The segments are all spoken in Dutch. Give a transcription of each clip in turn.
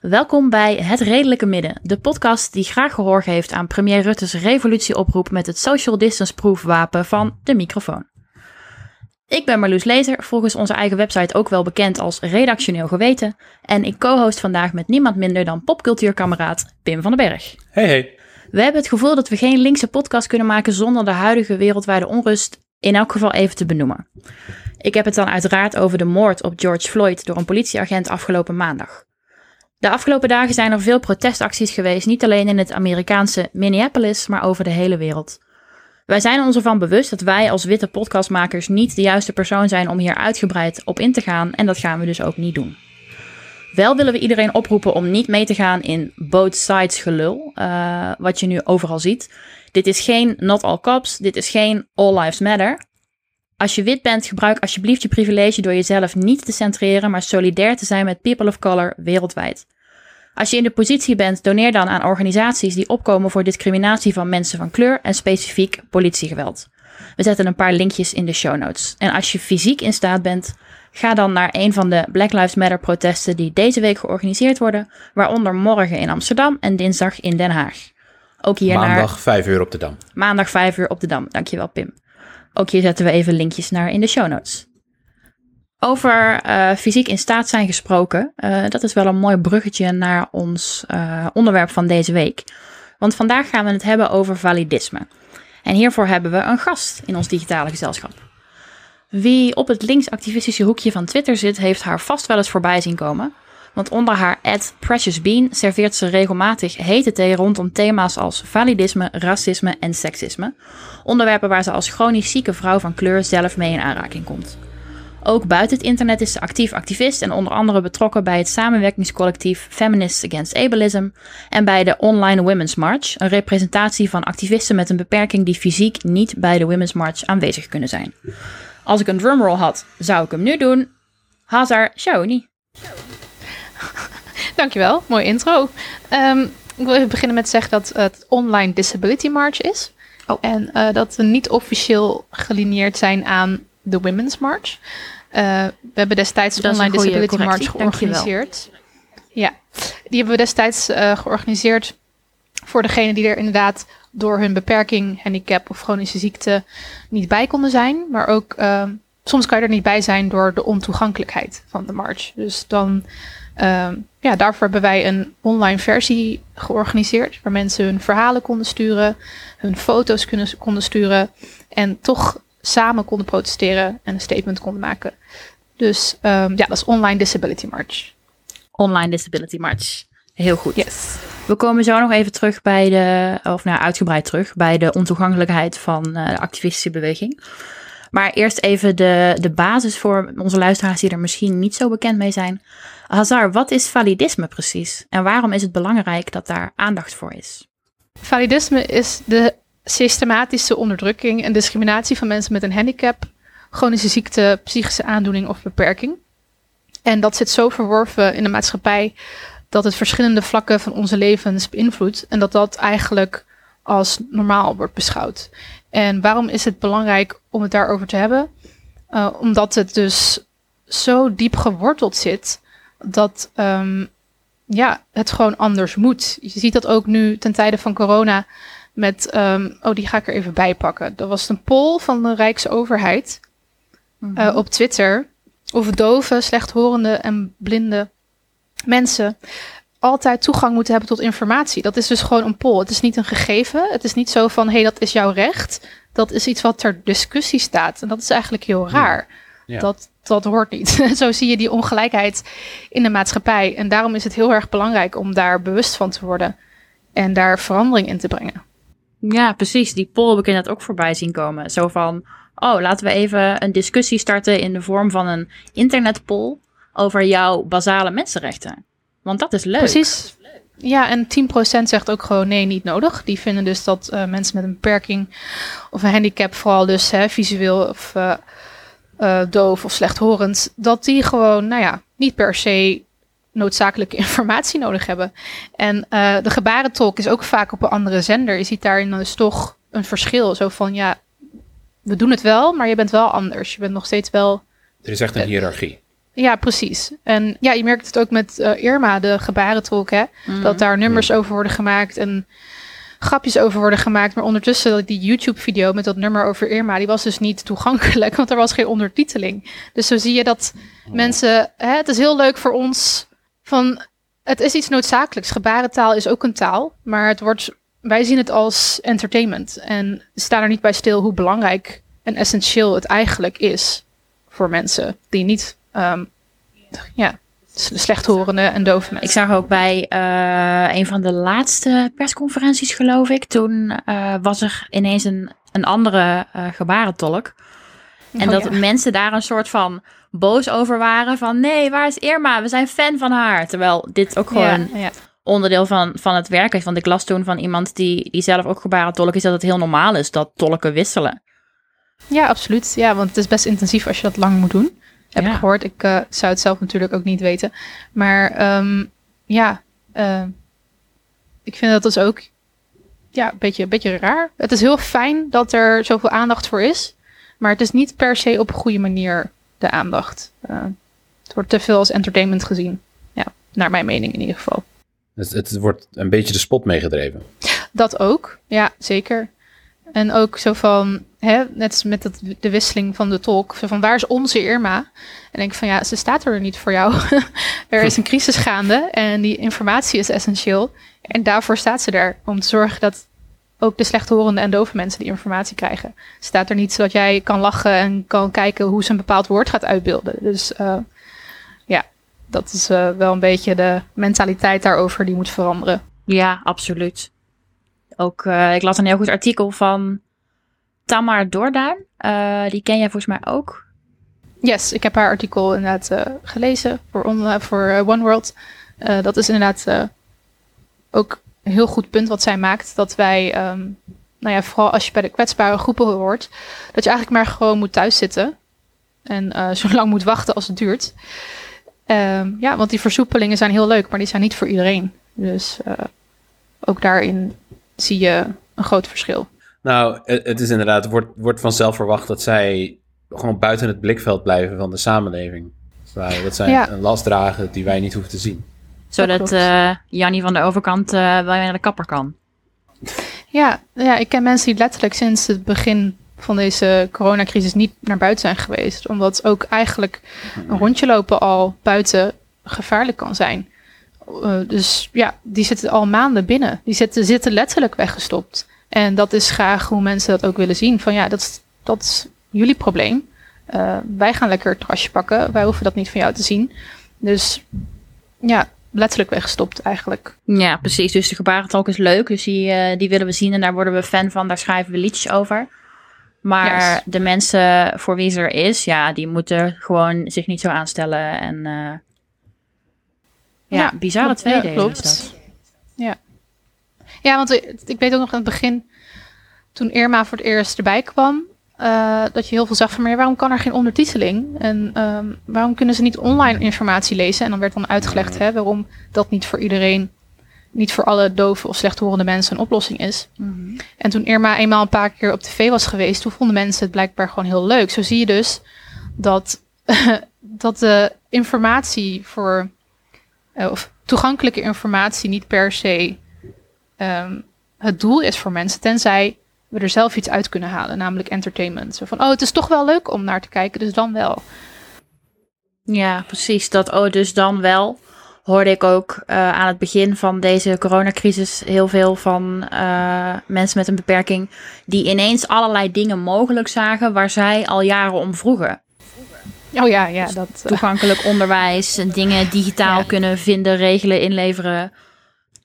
Welkom bij Het Redelijke Midden, de podcast die graag gehoor geeft aan premier Rutte's revolutieoproep met het social distance proof wapen van de microfoon. Ik ben Marloes Lezer, volgens onze eigen website ook wel bekend als redactioneel geweten, en ik co-host vandaag met niemand minder dan popcultuurkameraad Pim van den Berg. Hey, hey. We hebben het gevoel dat we geen linkse podcast kunnen maken zonder de huidige wereldwijde onrust in elk geval even te benoemen. Ik heb het dan uiteraard over de moord op George Floyd door een politieagent afgelopen maandag. De afgelopen dagen zijn er veel protestacties geweest, niet alleen in het Amerikaanse Minneapolis, maar over de hele wereld. Wij zijn ons ervan bewust dat wij als witte podcastmakers niet de juiste persoon zijn om hier uitgebreid op in te gaan en dat gaan we dus ook niet doen. Wel willen we iedereen oproepen om niet mee te gaan in both sides gelul, eh, wat je nu overal ziet. Dit is geen not all cops, dit is geen all lives matter. Als je wit bent, gebruik alsjeblieft je privilege door jezelf niet te centreren, maar solidair te zijn met people of color wereldwijd. Als je in de positie bent, doneer dan aan organisaties die opkomen voor discriminatie van mensen van kleur en specifiek politiegeweld. We zetten een paar linkjes in de show notes. En als je fysiek in staat bent, ga dan naar een van de Black Lives Matter protesten die deze week georganiseerd worden, waaronder morgen in Amsterdam en dinsdag in Den Haag. Ook hier naar Maandag 5 uur op de Dam. maandag 5 uur op de Dam. Dankjewel, Pim. Ook hier zetten we even linkjes naar in de show notes. Over eh, fysiek in staat zijn gesproken, eh, dat is wel een mooi bruggetje naar ons eh, onderwerp van deze week. Want vandaag gaan we het hebben over validisme. En hiervoor hebben we een gast in ons digitale gezelschap. Wie op het linksactivistische hoekje van Twitter zit, heeft haar vast wel eens voorbij zien komen. Want onder haar ad Precious Bean serveert ze regelmatig hete thee rondom thema's als validisme, racisme en seksisme. Onderwerpen waar ze als chronisch zieke vrouw van kleur zelf mee in aanraking komt. Ook buiten het internet is ze actief activist en onder andere betrokken bij het samenwerkingscollectief Feminists Against Ableism en bij de Online Women's March, een representatie van activisten met een beperking die fysiek niet bij de Women's March aanwezig kunnen zijn. Als ik een drumroll had, zou ik hem nu doen. Hazar Shawnee. Dankjewel, mooi intro. Ehm, ik wil even beginnen met zeggen dat het Online Disability March is. Oh. En eh, dat we niet officieel gelineerd zijn aan de Women's March. Eh, we hebben destijds de Online Disability March georganiseerd. Ja, die hebben we destijds eh, georganiseerd voor degenen die er inderdaad door hun beperking, handicap of chronische ziekte niet bij konden zijn. Maar ook ehm, soms kan je er niet bij zijn door de ontoegankelijkheid van de march. Dus dan, ehm, ja, daarvoor hebben wij een online versie georganiseerd. Waar mensen hun verhalen konden sturen, hun foto's kunnen, konden sturen. En toch samen konden protesteren en een statement konden maken. Dus ehm, ja, dat is Online Disability March. Online Disability March. Heel goed. Yes. We komen zo nog even terug bij de, of nou uitgebreid terug, bij de ontoegankelijkheid van eh, de activistische beweging. Maar eerst even de, de basis voor onze luisteraars die er misschien niet zo bekend mee zijn. Hazar, wat is validisme precies? En waarom is het belangrijk dat daar aandacht voor is? Validisme is de systematische onderdrukking en discriminatie van mensen met een handicap, chronische ziekte, psychische aandoening of beperking. En dat zit zo verworven in de maatschappij dat het verschillende vlakken van onze levens beïnvloedt en dat dat eigenlijk als normaal wordt beschouwd. En waarom is het belangrijk om het daarover te hebben? Uh, omdat het dus zo diep geworteld zit dat um, ja, het gewoon anders moet. Je ziet dat ook nu ten tijde van corona met, um, oh die ga ik er even bij pakken. Dat was een poll van de Rijksoverheid mm -hmm. uh, op Twitter of dove, slechthorende en blinde mensen altijd toegang moeten hebben tot informatie. Dat is dus gewoon een poll. Het is niet een gegeven. Het is niet zo van, hé, hey, dat is jouw recht. Dat is iets wat ter discussie staat. En dat is eigenlijk heel raar. Ja. Dat, dat hoort niet. zo zie je die ongelijkheid in de maatschappij. En daarom is het heel erg belangrijk om daar bewust van te worden. En daar verandering in te brengen. Ja, precies. Die poll heb ik inderdaad ook voorbij zien komen. Zo van, oh, laten we even een discussie starten in de vorm van een internetpoll over jouw basale mensenrechten. Want dat is leuk. Precies. Ja, en 10% zegt ook gewoon nee, niet nodig. Die vinden dus dat uh, mensen met een beperking of een handicap, vooral dus hè, visueel of uh, uh, doof of slechthorend, dat die gewoon, nou ja, niet per se noodzakelijke informatie nodig hebben. En eh, de gebarentolk is ook vaak op een andere zender. Je ziet daarin dus toch een verschil. Zo van ja, we doen het wel, maar je bent wel anders. Je bent nog steeds wel. Er is echt een hiërarchie. Ja, precies. En ja, je merkt het ook met eh, Irma, de gebarentolk, hè? Dat daar nummers over worden gemaakt en grapjes over worden gemaakt. Maar ondertussen, die YouTube-video met dat nummer over Irma, die was dus niet toegankelijk, want er was geen ondertiteling. Dus zo zie je dat mensen, hè, het is heel leuk voor ons van, het is iets noodzakelijks. Gebarentaal is ook een taal, maar het wordt, wij zien het als entertainment. En staan er niet bij stil hoe belangrijk en essentieel het eigenlijk is voor mensen die niet, ehm, ja, slechthorende en dove Ik mensen. zag ook bij eh, een van de laatste persconferenties, geloof ik. Toen eh, was er ineens een, een andere eh, gebarentolk. En Oh, dat ja. mensen daar een soort van boos over waren. Van nee, waar is Irma? We zijn fan van haar. Terwijl dit ook gewoon ja, ja. onderdeel van, van het werk is. Want ik las toen van iemand die, die zelf ook gebarentolk is. Dat het heel normaal is dat tolken wisselen. Ja, absoluut. Ja, want het is best intensief als je dat lang moet doen. Heb ik gehoord. Ik eh, zou het zelf natuurlijk ook niet weten. Maar ehm, ja, eh, ik vind dat dus ook ja, een beetje, een beetje raar. Het is heel fijn dat er zoveel aandacht voor is. Maar het is niet per se op een goede manier de aandacht. Eh, het wordt te veel als entertainment gezien. Ja, naar mijn mening in ieder geval. Het, het wordt een beetje de spot meegedreven. Dat ook, ja, zeker. En ook zo van, hè, net als met het, de wisseling van de tolk, van waar is onze Irma? En denk van ja, ze staat er niet voor jou. er is een crisis gaande en die informatie is essentieel. En daarvoor staat ze er, om te zorgen dat ook de slechthorende en dove mensen die informatie krijgen. Staat er niet zodat jij kan lachen en kan kijken hoe ze een bepaald woord gaat uitbeelden. Dus eh, ja, dat is eh, wel een beetje de mentaliteit daarover die moet veranderen. Ja, absoluut. Ook, eh, ik las een heel goed artikel van Tamar Doorduin. Eh, die ken jij volgens mij ook. Yes, ik heb haar artikel inderdaad gelezen voor, on, voor One World. Dat is inderdaad ook een heel goed punt wat zij maakt. Dat wij, ehm, nou ja, vooral als je bij de kwetsbare groepen hoort, dat je eigenlijk maar gewoon moet thuiszitten. En eh, zo lang moet wachten als het duurt. Ehm, ja, want die versoepelingen zijn heel leuk, maar die zijn niet voor iedereen. Dus eh, ook daarin zie je een groot verschil. Nou, het, is inderdaad, het wordt, wordt vanzelf verwacht dat zij gewoon buiten het blikveld blijven van de samenleving. Dat zij Ja. een last dragen die wij niet hoeven te zien. Zodat eh Jannie van de overkant eh, wel weer naar de kapper kan. Ja, ja, ik ken mensen die letterlijk sinds het begin van deze coronacrisis niet naar buiten zijn geweest. Omdat ook eigenlijk een rondje lopen al buiten gevaarlijk kan zijn. Eh, dus ja, die zitten al maanden binnen. Die zitten, zitten letterlijk weggestopt. En dat is graag hoe mensen dat ook willen zien. Van ja, dat is, dat is jullie probleem. Wij gaan lekker het terrasje pakken. Wij hoeven dat niet van jou te zien. Dus ja, letterlijk weggestopt eigenlijk. Ja, precies. Dus de gebarentolk is leuk. Dus die, eh, die willen we zien en daar worden we fan van. Daar schrijven we liedjes over. Maar Yes. de mensen voor wie ze er is, ja, die moeten gewoon zich niet zo aanstellen. En eh, ja, Ja, bizarre klopt. tweede Ja, is klopt. dat. Ja, want ik ik weet ook nog in het begin, toen Irma voor het eerst erbij kwam, eh, dat je heel veel zag van, maar ja, waarom kan er geen ondertiteling? En ehm, waarom kunnen ze niet online informatie lezen? En dan werd dan uitgelegd hè, waarom dat niet voor iedereen, niet voor alle dove of slechthorende mensen een oplossing is. En toen Irma eenmaal een paar keer op tv was geweest, toen vonden mensen het blijkbaar gewoon heel leuk. Zo zie je dus dat, dat de informatie voor, eh, of toegankelijke informatie niet per se ehm, het doel is voor mensen, tenzij we er zelf iets uit kunnen halen, namelijk entertainment. Zo van, oh, het is toch wel leuk om naar te kijken, dus dan wel. Ja, precies. Dat oh, dus dan wel. Hoorde ik ook eh, aan het begin van deze coronacrisis heel veel van eh, mensen met een beperking. die ineens allerlei dingen mogelijk zagen waar zij al jaren om vroegen. Oh ja, ja, dat. eh, Toegankelijk onderwijs, dingen digitaal Ja. kunnen vinden, regelen, inleveren.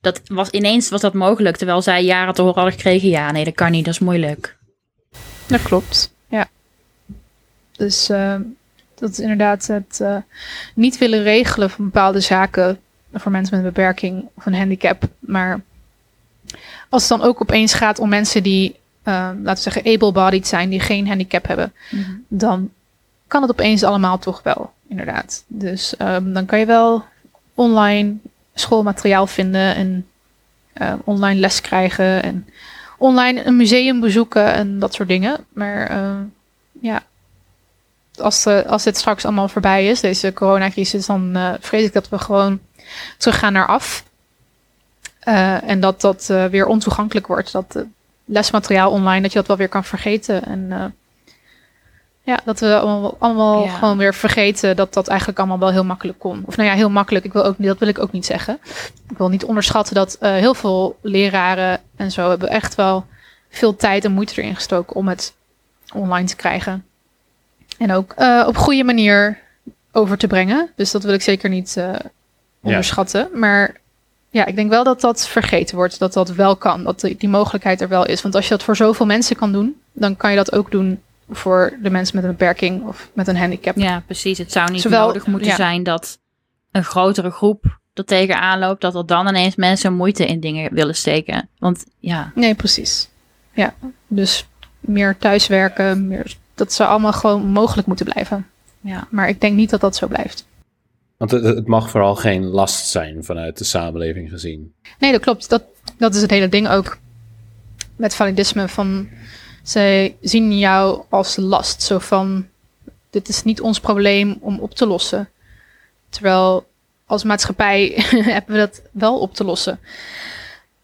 Dat was, ineens was dat mogelijk, terwijl zij jaren te horen hadden gekregen: ja, nee, dat kan niet, dat is moeilijk. Dat klopt, ja. Dus eh, dat is inderdaad het eh, niet willen regelen van bepaalde zaken voor mensen met een beperking of een handicap. Maar als het dan ook opeens gaat om mensen die, eh, laten we zeggen, able-bodied zijn, die geen handicap hebben, dan kan het opeens allemaal toch wel. inderdaad. Dus ehm, dan kan je wel online schoolmateriaal vinden en eh, online les krijgen en online een museum bezoeken en dat soort dingen. Maar eh, ja, als, eh, als dit straks allemaal voorbij is, deze coronacrisis, dan vrees ik dat we gewoon teruggaan naar af. En dat dat weer ontoegankelijk wordt. Dat lesmateriaal online, dat je dat wel weer kan vergeten. En ja, dat we allemaal, allemaal Ja. gewoon weer vergeten dat dat eigenlijk allemaal wel heel makkelijk kon. Of nou ja, heel makkelijk. Ik wil ook, dat wil ik ook niet zeggen. Ik wil niet onderschatten dat eh, heel veel leraren en zo hebben echt wel veel tijd en moeite erin gestoken om het online te krijgen. En ook eh, op goede manier over te brengen. Dus dat wil ik zeker niet eh, onderschatten. Maar ja, ik denk wel dat dat vergeten wordt. Dat dat wel kan. Dat die, die mogelijkheid er wel is. Want als je dat voor zoveel mensen kan doen, dan kan je dat ook doen voor de mensen met een beperking of met een handicap. Ja, precies. Het zou niet Zowel- nodig moeten ja. zijn dat een grotere groep er tegenaan loopt, dat er dan ineens mensen moeite in dingen willen steken. Want ja, Nee, precies. Ja, dus meer thuiswerken, meer, dat zou allemaal gewoon mogelijk moeten blijven. ja. Maar ik denk niet dat dat zo blijft. Want het, het mag vooral geen last zijn vanuit de samenleving gezien. Nee, dat klopt. Dat, dat is het hele ding ook met validisme. Van, zij zien jou als last. Zo van, dit is niet ons probleem om op te lossen. Terwijl als maatschappij hebben we dat wel op te lossen.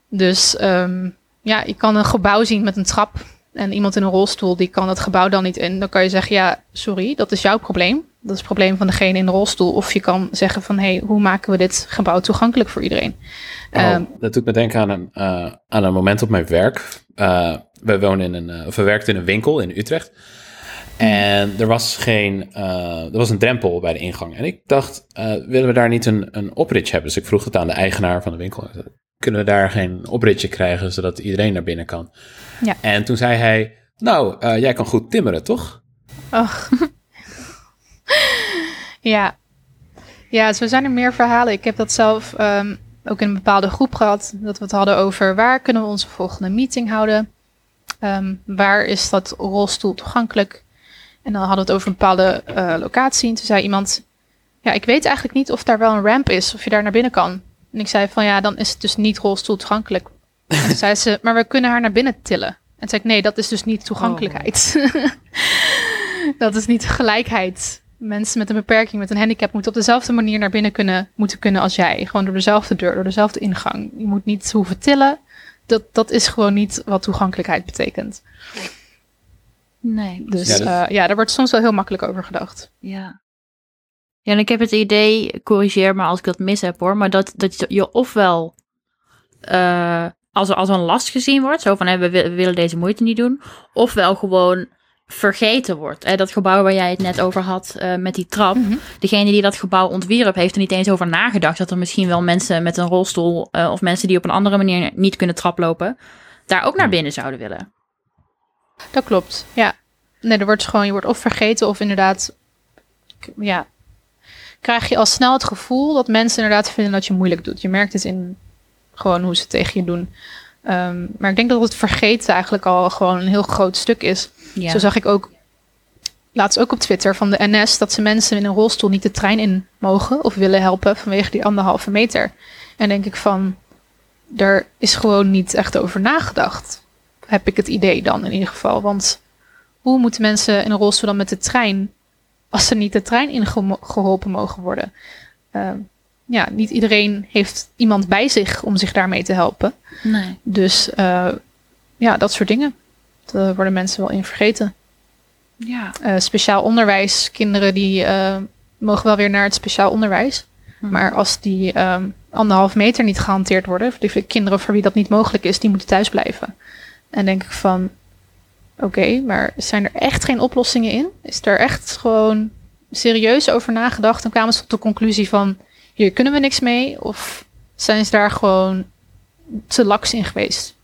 Dus ehm, ja, je kan een gebouw zien met een trap. En iemand in een rolstoel, die kan dat gebouw dan niet in. Dan kan je zeggen, ja, sorry, dat is jouw probleem. Dat is het probleem van degene in de rolstoel. Of je kan zeggen van, hé, hey, hoe maken we dit gebouw toegankelijk voor iedereen? Oh, Ehm, dat doet me denken aan een, eh, aan een moment op mijn werk. Eh, we wonen in een, eh, of we werkten in een winkel in Utrecht. En er was geen, eh, er was een drempel bij de ingang. En ik dacht, eh, willen we daar niet een, een opritje hebben? Dus ik vroeg het aan de eigenaar van de winkel. Kunnen we daar geen opritje krijgen, zodat iedereen naar binnen kan? Ja. En toen zei hij, nou, eh, jij kan goed timmeren, toch? Ach. ja. Ja, zo zijn er meer verhalen. Ik heb dat zelf ehm, ook in een bepaalde groep gehad. Dat we het hadden over waar kunnen we onze volgende meeting houden. Ehm, waar is dat rolstoel toegankelijk? En dan hadden we het over een bepaalde eh, locatie. En toen zei iemand, ja, ik weet eigenlijk niet of daar wel een ramp is. Of je daar naar binnen kan. En ik zei van, ja, dan is het dus niet rolstoel toegankelijk. En toen zei ze, maar we kunnen haar naar binnen tillen. En toen zei ik, nee, dat is dus niet toegankelijkheid. dat is niet gelijkheid. Mensen met een beperking, met een handicap, moeten op dezelfde manier naar binnen kunnen, moeten kunnen als jij. Gewoon door dezelfde deur, door dezelfde ingang. Je moet niet hoeven tillen. Dat, dat is gewoon niet wat toegankelijkheid betekent. Nee. Dus Ja, ja, dat- ja, daar wordt soms wel heel makkelijk over gedacht. Ja. Ja, en ik heb het idee, corrigeer me als ik dat mis heb hoor, maar dat, dat je ofwel eh, als, als een last gezien wordt, zo van hè, we, wi- we willen deze moeite niet doen, ofwel gewoon vergeten wordt. Hè, dat gebouw waar jij het net over had eh, met die trap, Mhm. degene die dat gebouw ontwierp heeft er niet eens over nagedacht dat er misschien wel mensen met een rolstoel eh, of mensen die op een andere manier niet kunnen traplopen, daar ook naar binnen zouden willen. Dat klopt, ja. Nee, er wordt gewoon, je wordt of vergeten of inderdaad, ja, krijg je al snel het gevoel dat mensen inderdaad vinden dat je moeilijk doet. Je merkt het in gewoon hoe ze tegen je doen. Ehm, maar ik denk dat het vergeten eigenlijk al gewoon een heel groot stuk is. Ja. Zo zag ik ook laatst ook op Twitter van de NS dat ze mensen in een rolstoel niet de trein in mogen of willen helpen vanwege die anderhalve meter. En denk ik van, er is gewoon niet echt over nagedacht. Heb ik het idee dan in ieder geval. Want hoe moeten mensen in een rolstoel dan met de trein als ze niet de trein ingeholpen mogen worden? Ehm, ja, niet iedereen heeft iemand bij zich om zich daarmee te helpen. Nee. Dus eh, ja, dat soort dingen. Daar worden mensen wel in vergeten. Ja. Eh, speciaal onderwijs, kinderen die eh, mogen wel weer naar het speciaal onderwijs. Mhm. Maar als die ehm, anderhalf meter niet gehanteerd worden, die kinderen voor wie dat niet mogelijk is, die moeten thuis blijven. En denk ik van, oké, maar zijn er echt geen oplossingen in? Is er echt gewoon serieus over nagedacht en kwamen ze tot de conclusie van, hier kunnen we niks mee? Of zijn ze daar gewoon te laks in geweest?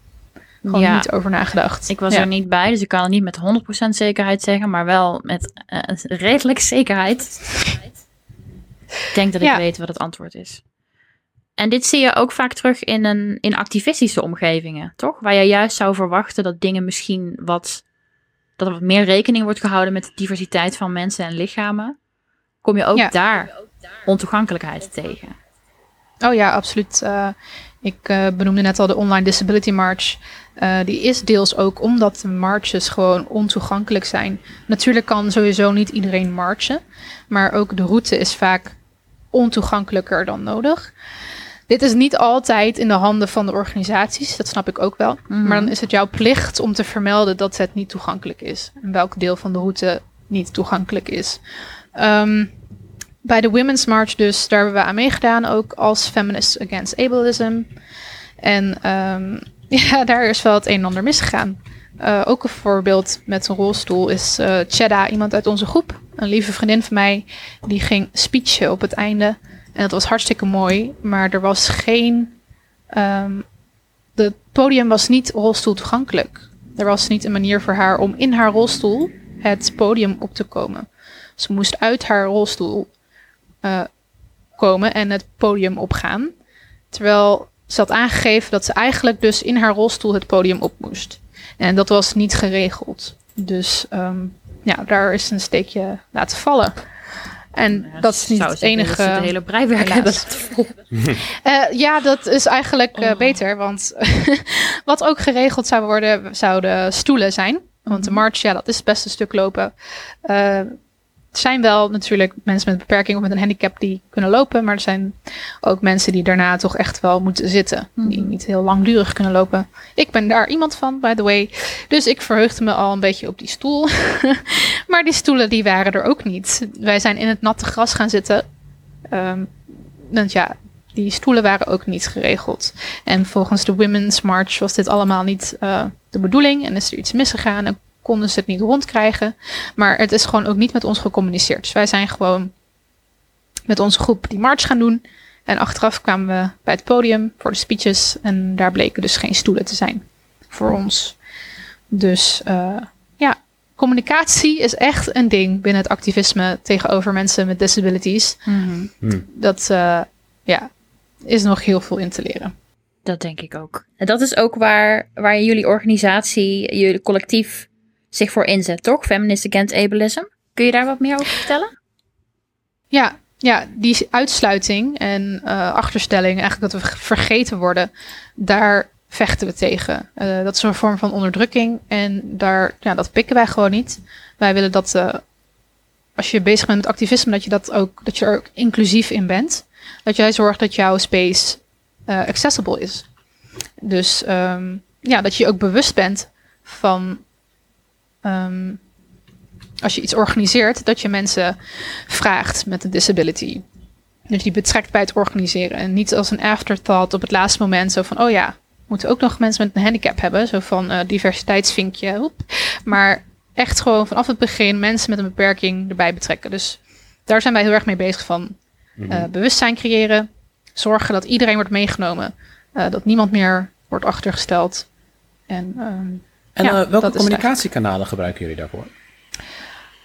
Gewoon Ja. niet over nagedacht. Ik was Ja. er niet bij, dus ik kan het niet met 100% zekerheid zeggen, maar wel met eh, redelijk zekerheid. Ik denk dat ik Ja. weet wat het antwoord is. En dit zie je ook vaak terug in, een, in activistische omgevingen, toch? Waar je juist zou verwachten dat dingen misschien wat. dat er wat meer rekening wordt gehouden met de diversiteit van mensen en lichamen. kom je ook daar ontoegankelijkheid tegen. Oh ja, absoluut. Eh, ik eh, benoemde net al de Online Disability March. Eh, die is deels ook omdat de marches gewoon ontoegankelijk zijn. Natuurlijk kan sowieso niet iedereen marchen, maar ook de route is vaak ontoegankelijker dan nodig. Dit is niet altijd in de handen van de organisaties, dat snap ik ook wel. Mhm. Maar dan is het jouw plicht om te vermelden dat het niet toegankelijk is. En welk deel van de route niet toegankelijk is. Ehm, bij de Women's March dus, daar hebben we aan meegedaan, ook als Feminists Against Ableism. En ehm, ja, daar is wel het een en ander misgegaan. Eh, ook een voorbeeld met een rolstoel is eh Chedda, iemand uit onze groep. Een lieve vriendin van mij, die ging speechen op het einde. En dat was hartstikke mooi, maar er was geen... het podium was niet rolstoel toegankelijk. Er was niet een manier voor haar om in haar rolstoel het podium op te komen. Ze moest uit haar rolstoel eh, komen en het podium opgaan. Terwijl ze had aangegeven dat ze eigenlijk dus in haar rolstoel het podium op moest. En dat was niet geregeld. Dus ehm, ja, daar is een steekje laten vallen. En Ja, dat is niet het enige. Het hele breiwerk hebben. Eh, ja, dat is eigenlijk eh, Oh. beter. Want wat ook geregeld zou worden, zouden stoelen zijn. Want de march, ja, dat is best een stuk lopen. Eh, er zijn wel natuurlijk mensen met een beperking of met een handicap die kunnen lopen. Maar er zijn ook mensen die daarna toch echt wel moeten zitten. Die niet heel langdurig kunnen lopen. Ik ben daar iemand van, by the way. Dus ik verheugde me al een beetje op die stoel. maar die stoelen die waren er ook niet. Wij zijn in het natte gras gaan zitten. Ehm, want ja, die stoelen waren ook niet geregeld. En volgens de Women's March was dit allemaal niet eh, de bedoeling. En is er iets misgegaan en konden ze het niet rondkrijgen. Maar het is gewoon ook niet met ons gecommuniceerd. Dus wij zijn gewoon met onze groep die march gaan doen. En achteraf kwamen we bij het podium voor de speeches. En daar bleken dus geen stoelen te zijn voor ons. Dus eh, ja, communicatie is echt een ding binnen het activisme tegenover mensen met disabilities. Mhm. Dat eh, ja, is nog heel veel in te leren. Dat denk ik ook. En dat is ook waar, waar jullie organisatie, jullie collectief zich voor inzet, toch? Feminist Against Ableism. Kun je daar wat meer over vertellen? Ja, ja die uitsluiting en eh, achterstelling, eigenlijk dat we vergeten worden, daar vechten we tegen. Eh, dat is een vorm van onderdrukking en daar, ja, dat pikken wij gewoon niet. Wij willen dat eh, als je bezig bent met activisme, dat je, dat, ook, dat je er ook inclusief in bent. Dat jij zorgt dat jouw space accessible is. Dus ehm, ja, dat je ook bewust bent van ehm, als je iets organiseert, dat je mensen vraagt met een disability. Dus die betrekt bij het organiseren. En niet als een afterthought op het laatste moment. Zo van, oh ja, we moeten ook nog mensen met een handicap hebben. Zo van eh, diversiteitsvinkje. Hoep. Maar echt gewoon vanaf het begin mensen met een beperking erbij betrekken. Dus daar zijn wij heel erg mee bezig van. eh, bewustzijn creëren. Zorgen dat iedereen wordt meegenomen. eh, dat niemand meer wordt achtergesteld. En ehm, En Ja, eh, welke communicatiekanalen gebruiken jullie daarvoor?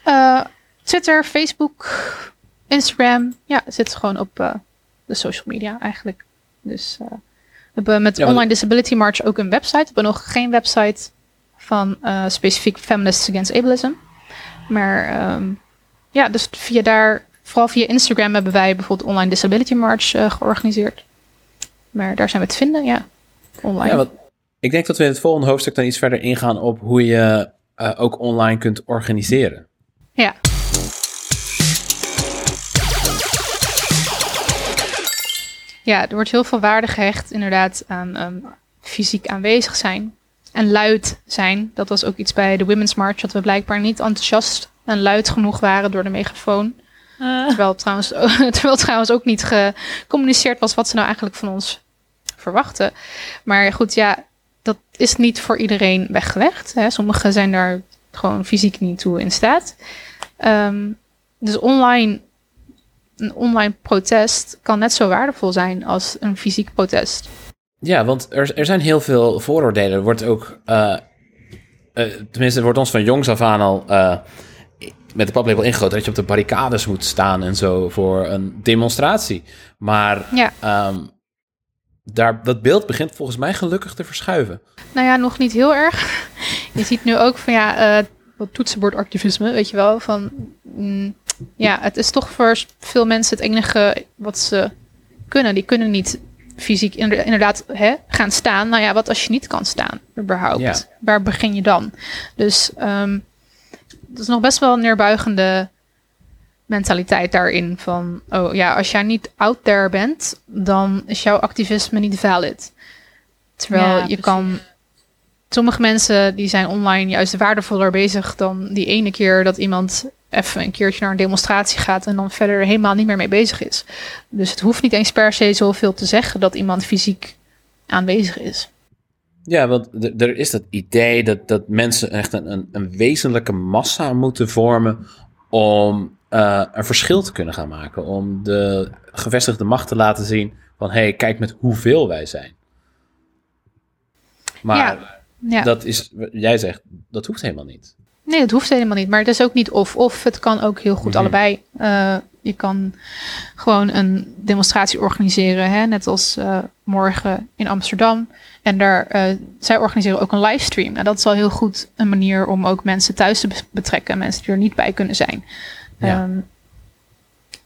Eh, Twitter, Facebook, Instagram. Ja, zit gewoon op eh, de social media eigenlijk. Dus we hebben met Ja, Online Disability March ook een website. We hebben nog geen website van specifiek Feminists Against Ableism. Maar ehm, ja, dus via daar, vooral via Instagram hebben wij bijvoorbeeld Online Disability March georganiseerd. Maar daar zijn we te vinden, ja. Online. Ja, wat, ik denk dat we in het volgende hoofdstuk dan iets verder ingaan op hoe je eh, ook online kunt organiseren. Ja. Ja, er wordt heel veel waarde gehecht inderdaad aan ehm, fysiek aanwezig zijn. En luid zijn. Dat was ook iets bij de Women's March. Dat we blijkbaar niet enthousiast en luid genoeg waren door de megafoon. Terwijl trouwens, terwijl trouwens ook niet gecommuniceerd was wat ze nou eigenlijk van ons verwachten. Maar goed, ja, dat is niet voor iedereen weggelegd. Hè. Sommigen zijn daar gewoon fysiek niet toe in staat. Ehm, dus online, een online protest kan net zo waardevol zijn als een fysiek protest. Ja, want er, er zijn heel veel vooroordelen. Er wordt ook, eh, eh, tenminste, er wordt ons van jongs af aan al eh, met de paplepel ingegoten dat je op de barricades moet staan en zo voor een demonstratie. Maar Ja. ehm, daar, dat beeld begint volgens mij gelukkig te verschuiven. Nou ja, nog niet heel erg. Je ziet nu ook van ja, eh, wat toetsenbordactivisme, weet je wel. Van, mm, ja, het is toch voor veel mensen het enige wat ze kunnen. Die kunnen niet fysiek inder- inderdaad hè, gaan staan. Nou ja, wat als je niet kan staan, überhaupt? Ja. Waar begin je dan? Dus ehm dat is nog best wel een neerbuigende mentaliteit daarin. Van, oh ja, als jij niet out there bent, dan is jouw activisme niet valid. Terwijl Ja, je precies. kan... Sommige mensen die zijn online juist waardevoller bezig dan die ene keer dat iemand even een keertje naar een demonstratie gaat en dan verder helemaal niet meer mee bezig is. Dus het hoeft niet eens per se zoveel te zeggen dat iemand fysiek aanwezig is. Ja, want er- er is dat idee dat, dat mensen echt een, een, een wezenlijke massa moeten vormen om eh, een verschil te kunnen gaan maken. Om de gevestigde macht te laten zien van hé, hey, kijk met hoeveel wij zijn. Maar Ja. Ja. dat is, jij zegt, dat hoeft helemaal niet. Nee, dat hoeft helemaal niet. Maar het is ook niet of-of. Het kan ook heel goed Mhm. allebei. Eh, je kan gewoon een demonstratie organiseren. Hè? Net als eh, morgen in Amsterdam. En daar, zij organiseren ook een livestream. Nou, dat is al heel goed een manier om ook mensen thuis te be- betrekken. Mensen die er niet bij kunnen zijn. Ja. Ehm,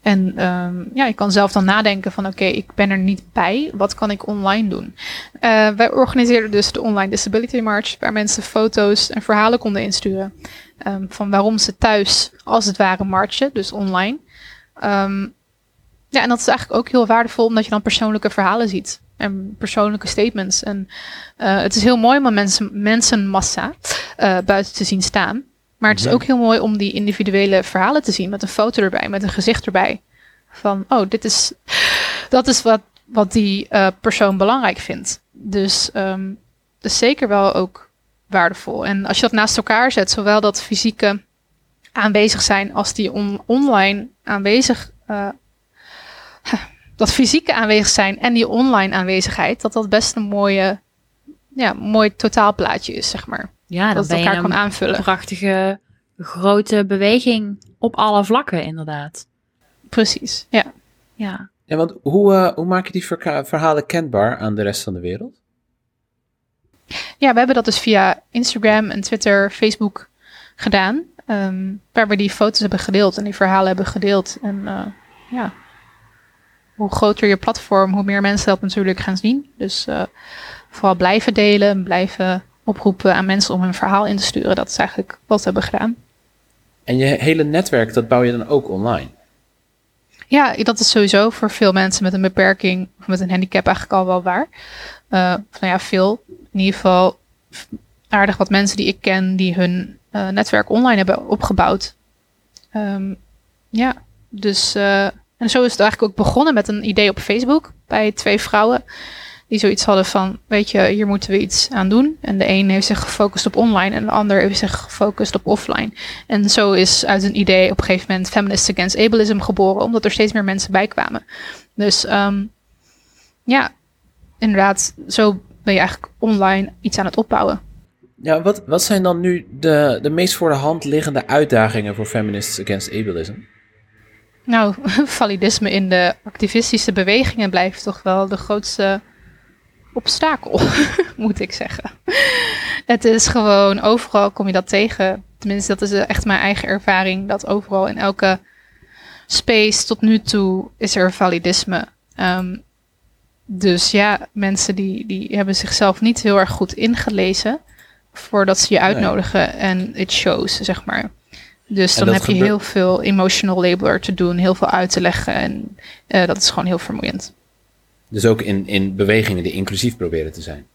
en ehm, ja, je kan zelf dan nadenken van oké, ik ben er niet bij. Wat kan ik online doen? Eh, wij organiseerden dus de Online Disability March, waar mensen foto's en verhalen konden insturen. ehm, van waarom ze thuis, als het ware, marchen, dus online. Ja, en dat is eigenlijk ook heel waardevol, omdat je dan persoonlijke verhalen ziet. En persoonlijke statements. En eh, het is heel mooi om mensen, mensenmassa eh, buiten te zien staan. Maar het is ook heel mooi om die individuele verhalen te zien. Met een foto erbij, met een gezicht erbij. Van, oh, dit is, dat is wat, wat die eh, persoon belangrijk vindt. Dus ehm dat is zeker wel ook waardevol. En als je dat naast elkaar zet, zowel dat fysieke aanwezig zijn als die on- online aanwezig. eh, dat fysieke aanwezig zijn en die online aanwezigheid, dat dat best een mooie, ja, mooi totaalplaatje is, zeg maar. Ja, dan dat je elkaar kan een aanvullen. prachtige grote beweging op alle vlakken, inderdaad. Precies, ja. Ja. Ja, want hoe, eh, hoe maak je die verhalen kenbaar aan de rest van de wereld? Ja, we hebben dat dus via Instagram en Twitter, Facebook gedaan. ehm, waar we die foto's hebben gedeeld en die verhalen hebben gedeeld. En eh, ja, hoe groter je platform, hoe meer mensen dat natuurlijk gaan zien. Dus eh, vooral blijven delen en blijven oproepen aan mensen om hun verhaal in te sturen. Dat is eigenlijk wat we hebben gedaan. En je hele netwerk, dat bouw je dan ook online? Ja, dat is sowieso voor veel mensen met een beperking of met een handicap eigenlijk al wel waar. Of nou ja, veel. In ieder geval aardig wat mensen die ik ken die hun eh, netwerk online hebben opgebouwd. Ehm, ja, dus eh, en zo is het eigenlijk ook begonnen met een idee op Facebook bij twee vrouwen die zoiets hadden van, weet je, hier moeten we iets aan doen. En de een heeft zich gefocust op online en de ander heeft zich gefocust op offline. En zo is uit een idee op een gegeven moment Feminists Against Ableism geboren, omdat er steeds meer mensen bij kwamen. Dus ehm, ja, inderdaad, zo ben je eigenlijk online iets aan het opbouwen. Ja, wat, wat zijn dan nu de, de meest voor de hand liggende uitdagingen voor Feminists Against Ableism? Nou, validisme in de activistische bewegingen blijft toch wel de grootste obstakel, moet ik zeggen. Het is gewoon, overal kom je dat tegen. Tenminste, dat is echt mijn eigen ervaring. Dat overal in elke space tot nu toe is er validisme. Ehm, dus ja, mensen die, die hebben zichzelf niet heel erg goed ingelezen voordat ze je uitnodigen en it shows, zeg maar. Dus dan heb je heel veel emotional labor te doen, heel veel uit te leggen en eh, dat is gewoon heel vermoeiend. Dus ook in, in bewegingen die inclusief proberen te zijn.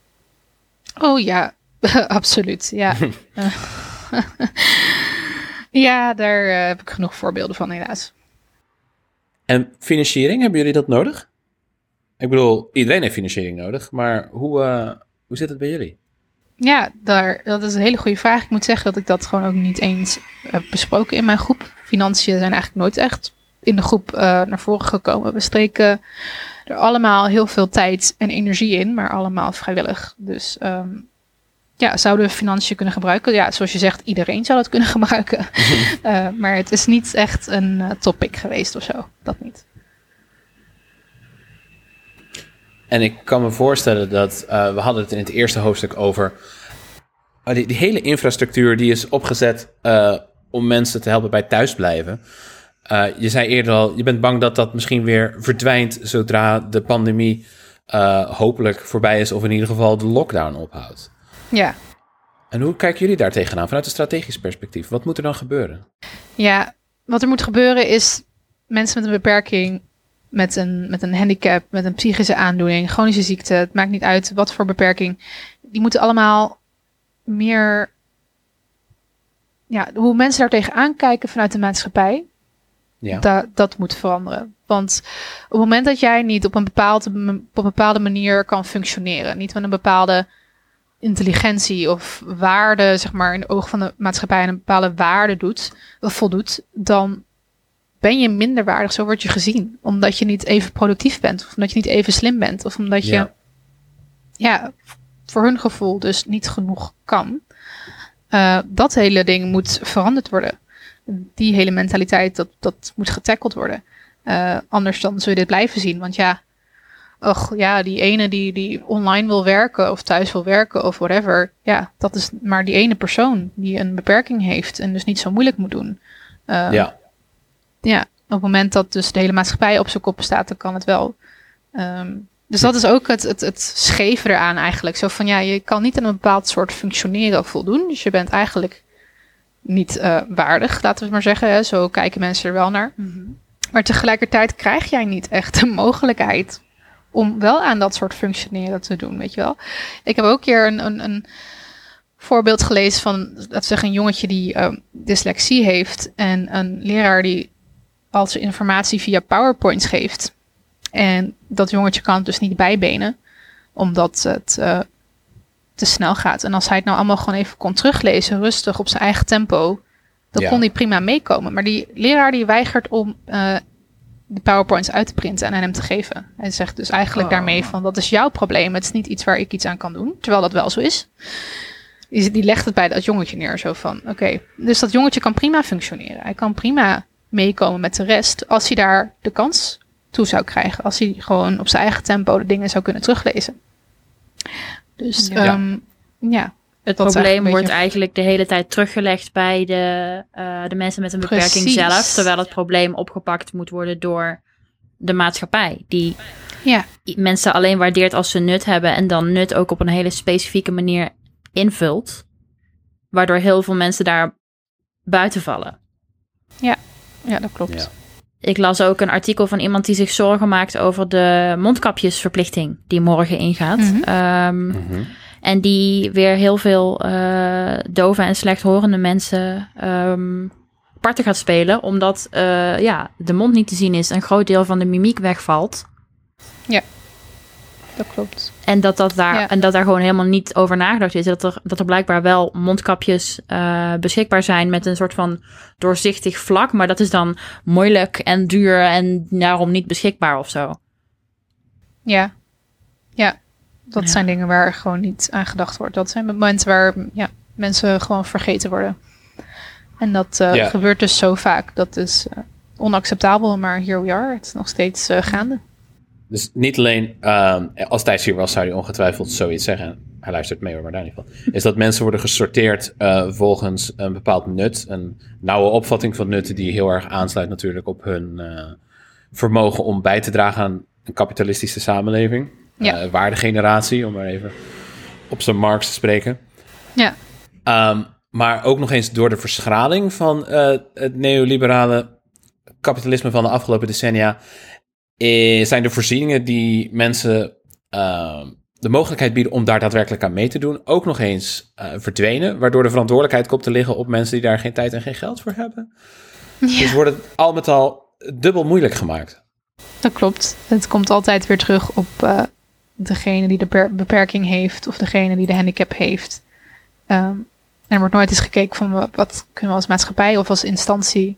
Oh ja, absoluut. Ja, ja daar eh, heb ik genoeg voorbeelden van, helaas. En financiering, hebben jullie dat nodig? Ik bedoel, iedereen heeft financiering nodig, maar hoe, eh, hoe zit het bij jullie? Ja, daar, dat is een hele goede vraag. Ik moet zeggen dat ik dat gewoon ook niet eens heb besproken in mijn groep. Financiën zijn eigenlijk nooit echt in de groep eh, naar voren gekomen. We streken er allemaal heel veel tijd en energie in, maar allemaal vrijwillig. Dus ehm, ja, zouden we financiën kunnen gebruiken? Ja, zoals je zegt, iedereen zou dat kunnen gebruiken. Eh, maar het is niet echt een eh, topic geweest of zo. Dat niet. En ik kan me voorstellen dat, eh, we hadden het in het eerste hoofdstuk over, eh, die, die hele infrastructuur die is opgezet om mensen te helpen bij thuisblijven. Eh, je zei eerder al, je bent bang dat dat misschien weer verdwijnt zodra de pandemie eh, hopelijk voorbij is, of in ieder geval de lockdown ophoudt. Ja. En hoe kijken jullie daar tegenaan vanuit een strategisch perspectief? Wat moet er dan gebeuren? Ja, wat er moet gebeuren is mensen met een beperking, met een, met een handicap, met een psychische aandoening, chronische ziekte, het maakt niet uit wat voor beperking, die moeten allemaal meer, ja, hoe mensen daar tegenaan kijken vanuit de maatschappij, Ja, da- dat moet veranderen. Want op het moment dat jij niet op een, bepaald, op een bepaalde manier kan functioneren, niet met een bepaalde intelligentie of waarde, zeg maar, in de ogen van de maatschappij een bepaalde waarde doet, of voldoet, dan ben je minder waardig. Zo word je gezien. Omdat je niet even productief bent, of omdat je niet even slim bent, of omdat je, Ja. ja, voor hun gevoel dus niet genoeg kan. Eh, dat hele ding moet veranderd worden. Die hele mentaliteit, dat, dat moet getackeld worden. Eh, anders dan zul je dit blijven zien. Want ja, och, ja, die ene die, die online wil werken of thuis wil werken of whatever. Ja, dat is maar die ene persoon die een beperking heeft en dus niet zo moeilijk moet doen. Eh, ja. ja, op het moment dat dus de hele maatschappij op zijn kop staat, dan kan het wel. Ehm, dus dat is ook het, het, het scheve eraan eigenlijk. Zo van ja, je kan niet aan een bepaald soort functioneren voldoen. Dus je bent eigenlijk niet eh, waardig, laten we het maar zeggen. Hè. Zo kijken mensen er wel naar. Maar tegelijkertijd krijg jij niet echt de mogelijkheid om wel aan dat soort functioneren te doen, weet je wel. Ik heb ook een keer een, een, een voorbeeld gelezen van, dat we zeggen, een jongetje die ehm, dyslexie heeft en een leraar die al zijn informatie via PowerPoints geeft. En dat jongetje kan het dus niet bijbenen, omdat het eh, te snel gaat. En als hij het nou allemaal gewoon even kon teruglezen, rustig op zijn eigen tempo, dan Ja. kon hij prima meekomen. Maar die leraar die weigert om eh, de PowerPoints uit te printen en aan hem te geven. Hij zegt dus eigenlijk Oh. daarmee van, dat is jouw probleem, het is niet iets waar ik iets aan kan doen. Terwijl dat wel zo is. Die, die legt het bij dat jongetje neer, zo van, oké. Dus dat jongetje kan prima functioneren. Hij kan prima meekomen met de rest, als hij daar de kans toe zou krijgen. Als hij gewoon op zijn eigen tempo de dingen zou kunnen teruglezen. Dus Ja. ja, ja Het Dat probleem wordt beetje- eigenlijk de hele tijd teruggelegd bij de, eh, de mensen met een beperking Precies. zelf. Terwijl het probleem opgepakt moet worden door de maatschappij. Die ja, mensen alleen waardeert als ze nut hebben. En dan nut ook op een hele specifieke manier invult. Waardoor heel veel mensen daar buiten vallen. ja, dat klopt. Ja. Ik las ook een artikel van iemand die zich zorgen maakt over de mondkapjesverplichting die morgen ingaat. Mhm. Ehm, Mhm. En die weer heel veel eh dove en slechthorende mensen ehm parten gaat spelen. Omdat eh, ja, de mond niet te zien is. Een groot deel van de mimiek wegvalt. Dat klopt. En dat, dat daar, Ja. en dat daar gewoon helemaal niet over nagedacht is. Dat er, dat er blijkbaar wel mondkapjes eh, beschikbaar zijn met een soort van doorzichtig vlak. Maar dat is dan moeilijk en duur en daarom niet beschikbaar of zo. Ja, ja. Dat Ja. zijn dingen waar gewoon niet aan gedacht wordt. Dat zijn momenten waar ja, mensen gewoon vergeten worden. En dat eh, Ja. gebeurt dus zo vaak. Dat is eh, onacceptabel, maar here we are. Het is nog steeds eh, gaande. Dus niet alleen, ehm, als Thijs hier was, zou hij ongetwijfeld zoiets zeggen. Hij luistert mee maar daar niet van. Is dat mensen worden gesorteerd eh, volgens een bepaald nut. Een nauwe opvatting van nut die heel erg aansluit natuurlijk op hun eh, vermogen om bij te dragen aan een kapitalistische samenleving. Ja. Eh, waardegeneratie, om maar even op zijn Marx te spreken. Ja, Ehm, maar ook nog eens door de verschraling van het neoliberale kapitalisme van de afgelopen decennia. Eh, zijn de voorzieningen die mensen ehm, de mogelijkheid bieden om daar daadwerkelijk aan mee te doen, ook nog eens eh, verdwenen. Waardoor de verantwoordelijkheid komt te liggen op mensen die daar geen tijd en geen geld voor hebben. Dus wordt het al met al dubbel moeilijk gemaakt. dat klopt. Het komt altijd weer terug op eh, degene die de per- beperking heeft of degene die de handicap heeft. Ehm, en er wordt nooit eens gekeken van wa- wat kunnen we als maatschappij of als instantie,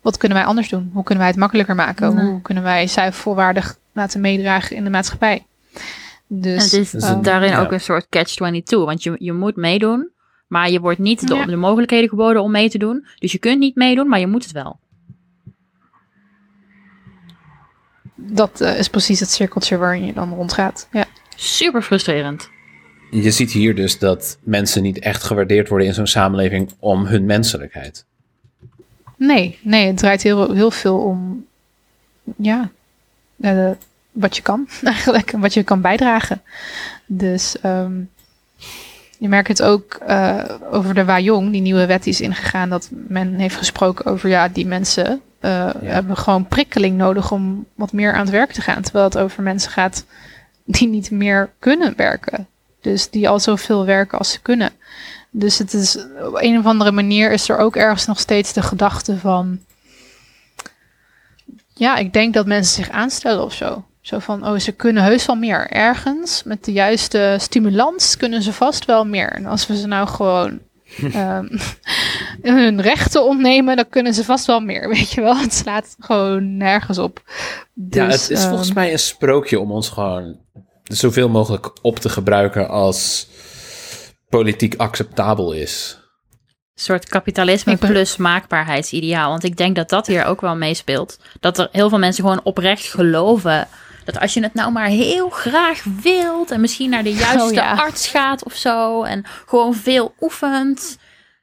wat kunnen wij anders doen? Hoe kunnen wij het makkelijker maken? Nee. Hoe kunnen wij zij volwaardig laten meedragen in de maatschappij? Dus, En het is Dus ehm, daarin ja. ook een soort catch-22. Want je, je moet meedoen, maar je wordt niet de, Ja. de mogelijkheden geboden om mee te doen. Dus je kunt niet meedoen, maar je moet het wel. dat eh, is precies het cirkeltje waarin je dan rondgaat. Ja, Super frustrerend. Je ziet hier dus dat mensen niet echt gewaardeerd worden in zo'n samenleving om hun menselijkheid. Nee, nee, het draait heel, heel veel om ja, eh, wat je kan eigenlijk en wat je kan bijdragen. Dus ehm, je merkt het ook eh, over de Wajong, die nieuwe wet die is ingegaan, dat men heeft gesproken over ja, die mensen eh, hebben gewoon prikkeling nodig om wat meer aan het werk te gaan. Terwijl het over mensen gaat die niet meer kunnen werken. Dus die al zoveel werken als ze kunnen. Dus het is op een of andere manier is er ook ergens nog steeds de gedachte van. Ja, ik denk dat mensen zich aanstellen of zo. Zo van, oh, ze kunnen heus wel meer. Ergens, met de juiste stimulans, kunnen ze vast wel meer. En als we ze nou gewoon ehm, hun rechten ontnemen, dan kunnen ze vast wel meer. Weet je wel, het slaat gewoon nergens op. ja, Dus, het is volgens ehm, mij een sprookje om ons gewoon zoveel mogelijk op te gebruiken als politiek acceptabel is. Een soort kapitalisme plus maakbaarheidsideaal. Want ik denk dat dat hier ook wel meespeelt. Dat er heel veel mensen gewoon oprecht geloven. Dat als je het nou maar heel graag wilt. En misschien naar de juiste Oh ja. arts gaat of zo. En gewoon veel oefent.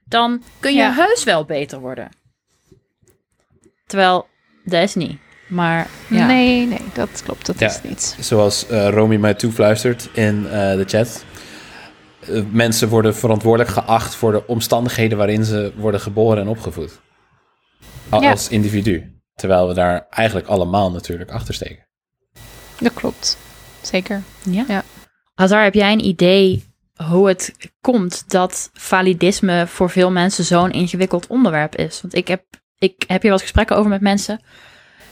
Dan kun je Ja. heus wel beter worden. Terwijl, dat is niet. Maar ja. Nee, nee, dat klopt. Dat Ja. is niet. Zoals eh Romy mij toefluistert in eh, de chat. Eh, mensen worden verantwoordelijk geacht voor de omstandigheden waarin ze worden geboren en opgevoed. Al- Ja. Als individu. Terwijl we daar eigenlijk allemaal natuurlijk achter steken. Dat klopt. Zeker. Ja. Ja. Hazar, heb jij een idee hoe het komt dat validisme voor veel mensen zo'n ingewikkeld onderwerp is? Want ik heb, ik heb hier wat gesprekken over met mensen.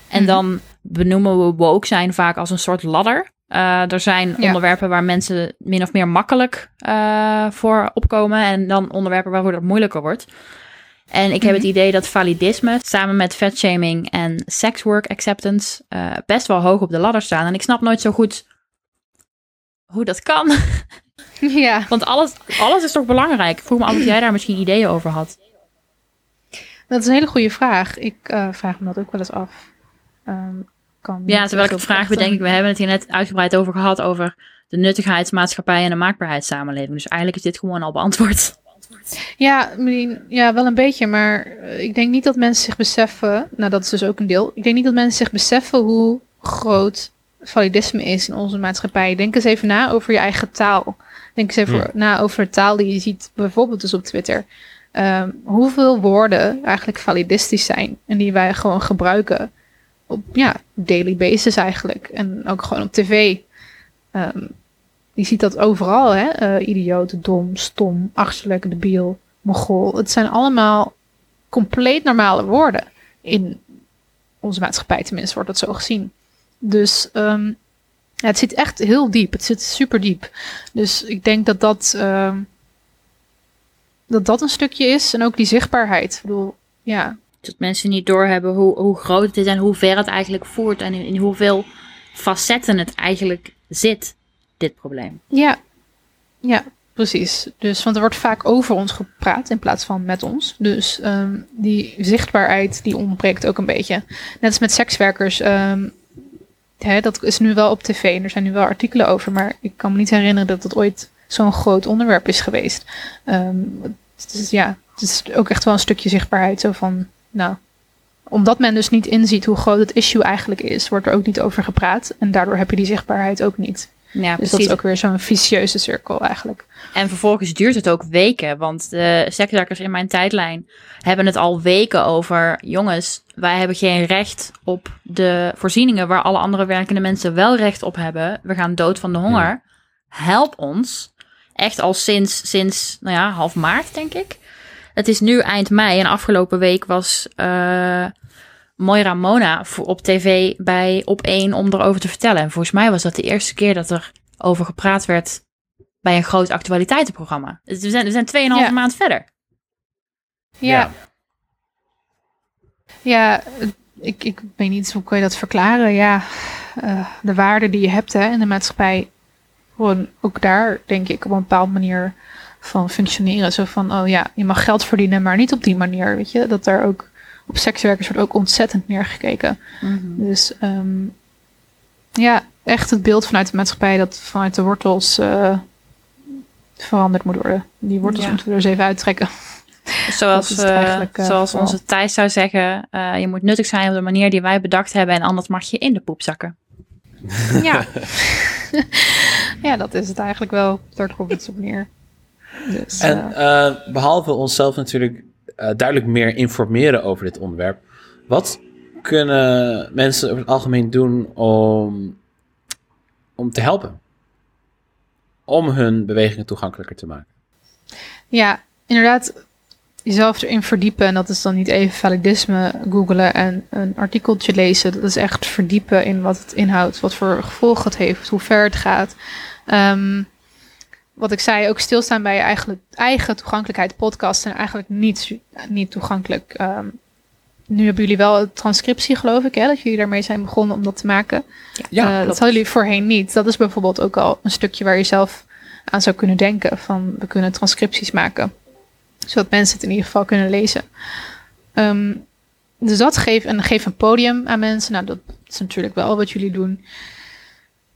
En Mhm. dan benoemen we woke zijn vaak als een soort ladder. Eh, er zijn Ja. onderwerpen waar mensen min of meer makkelijk eh, voor opkomen. En dan onderwerpen waarvoor dat moeilijker wordt. En ik heb Mhm. het idee dat validisme samen met fatshaming en sex work acceptance eh, best wel hoog op de ladder staan. En ik snap nooit zo goed hoe dat kan. Ja. Want alles, alles is toch belangrijk? Ik vroeg me af of jij daar misschien ideeën over had. Dat is een hele goede vraag. Ik vraag me dat ook wel eens af. Ehm, kan Ja, terwijl ik het vraag bedenk, ik, we hebben het hier net uitgebreid over gehad, over de nuttigheidsmaatschappij en de maakbaarheidssamenleving. Dus eigenlijk is dit gewoon al beantwoord. Ja, ja, wel een beetje. Maar eh, ik denk niet dat mensen zich beseffen. Nou, dat is dus ook een deel. Ik denk niet dat mensen zich beseffen hoe groot validisme is in onze maatschappij. Denk eens even na over je eigen taal. Denk eens even na over de taal die je ziet, bijvoorbeeld dus op Twitter. Ehm, hoeveel woorden eigenlijk validistisch zijn en die wij gewoon gebruiken op ja, daily basis eigenlijk. En ook gewoon op tv. Ehm, je ziet dat overal, hè? Eh, idioot, dom, stom, achterlijk, debiel, mogol. Het zijn allemaal compleet normale woorden. In onze maatschappij tenminste wordt dat zo gezien. Dus ehm, ja, het zit echt heel diep. Het zit super diep. Dus ik denk dat dat, ehm, dat dat een stukje is. En ook die zichtbaarheid. Ik bedoel, ja, Dat mensen niet doorhebben hoe, hoe groot het is en hoe ver het eigenlijk voert. En in, hoeveel facetten het eigenlijk zit, dit probleem. Ja, ja, precies. Dus, want er wordt vaak over ons gepraat in plaats van met ons. Dus ehm, die zichtbaarheid die ontbreekt ook een beetje. Net als met sekswerkers. ehm, hè, dat is nu wel op tv en er zijn nu wel artikelen over. Maar ik kan me niet herinneren dat het ooit zo'n groot onderwerp is geweest. Is, ja, het is ook echt wel een stukje zichtbaarheid. Zo van, nou, omdat men dus niet inziet hoe groot het issue eigenlijk is, wordt er ook niet over gepraat. En daardoor heb je die zichtbaarheid ook niet. Ja, Dus precies. dat is ook weer zo'n vicieuze cirkel eigenlijk. En vervolgens duurt het ook weken, want de sekswerkers in mijn tijdlijn hebben het al weken over. Jongens, wij hebben geen recht op de voorzieningen waar alle andere werkende mensen wel recht op hebben. We gaan dood van de honger. Help ons. Echt al sinds, sinds nou ja, half maart, denk ik. Het is nu eind mei en afgelopen week was eh Moira Mona voor- op tv bij Op 1 om erover te vertellen. En volgens mij was dat de eerste keer dat er over gepraat werd bij een groot actualiteitenprogramma. Dus we zijn, we zijn 2,5 Ja. maand verder. Ja, ja ik, ik weet niet, hoe kan je dat verklaren? Ja, eh, de waarde die je hebt hè, in de maatschappij, gewoon ook daar denk ik op een bepaalde manier van functioneren. Zo van, oh ja, je mag geld verdienen, maar niet op die manier, weet je. Dat daar ook, op sekswerkers wordt ook ontzettend neergekeken. Dus ehm, ja, echt het beeld vanuit de maatschappij dat vanuit de wortels eh, veranderd moet worden. Die wortels Ja. moeten we er eens even uittrekken. Zoals, eh, eh, zoals onze Thijs zou zeggen, eh, je moet nuttig zijn op de manier die wij bedacht hebben en anders mag je in de poep zakken. Ja. ja, dat is het eigenlijk wel. Daar komt het op neer. Dus, En eh, eh, behalve onszelf natuurlijk eh, duidelijk meer informeren over dit onderwerp, wat kunnen mensen over het algemeen doen om, om te helpen? Om hun bewegingen toegankelijker te maken. ja, inderdaad, jezelf erin verdiepen. En dat is dan niet even validisme googelen en een artikeltje lezen. Dat is echt verdiepen in wat het inhoudt, wat voor gevolgen het heeft, hoe ver het gaat. Ehm, wat ik zei, ook stilstaan bij je eigen, eigen toegankelijkheid. Podcasts zijn eigenlijk niet, niet toegankelijk. Ehm, nu hebben jullie wel een transcriptie, geloof ik, hè, dat jullie daarmee zijn begonnen om dat te maken. Eh, dat hadden jullie voorheen niet. Dat is bijvoorbeeld ook al een stukje waar je zelf aan zou kunnen denken. Van we kunnen transcripties maken. Zodat mensen het in ieder geval kunnen lezen. Ehm, dus dat geeft en geef een podium aan mensen. Nou, dat is natuurlijk wel wat jullie doen.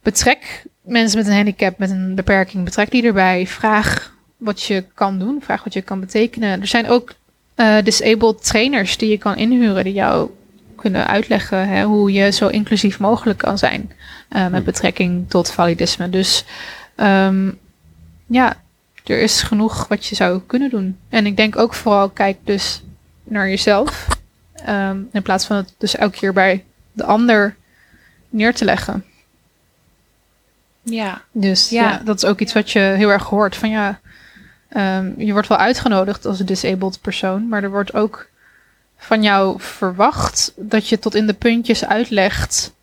Betrek mensen met een handicap, met een beperking, betrek die erbij. Vraag wat je kan doen. Vraag wat je kan betekenen. Er zijn ook eh, disabled trainers die je kan inhuren. Die jou kunnen uitleggen hè, hoe je zo inclusief mogelijk kan zijn. eh, met betrekking tot validisme. Dus ehm, ja, er is genoeg wat je zou kunnen doen. En ik denk ook vooral, kijk dus naar jezelf. ehm, in plaats van het dus elke keer bij de ander neer te leggen. Ja. Dus Ja. ja, dat is ook iets wat je heel erg hoort. Van ja, ehm, je wordt wel uitgenodigd als een disabled persoon, maar er wordt ook van jou verwacht dat je tot in de puntjes uitlegt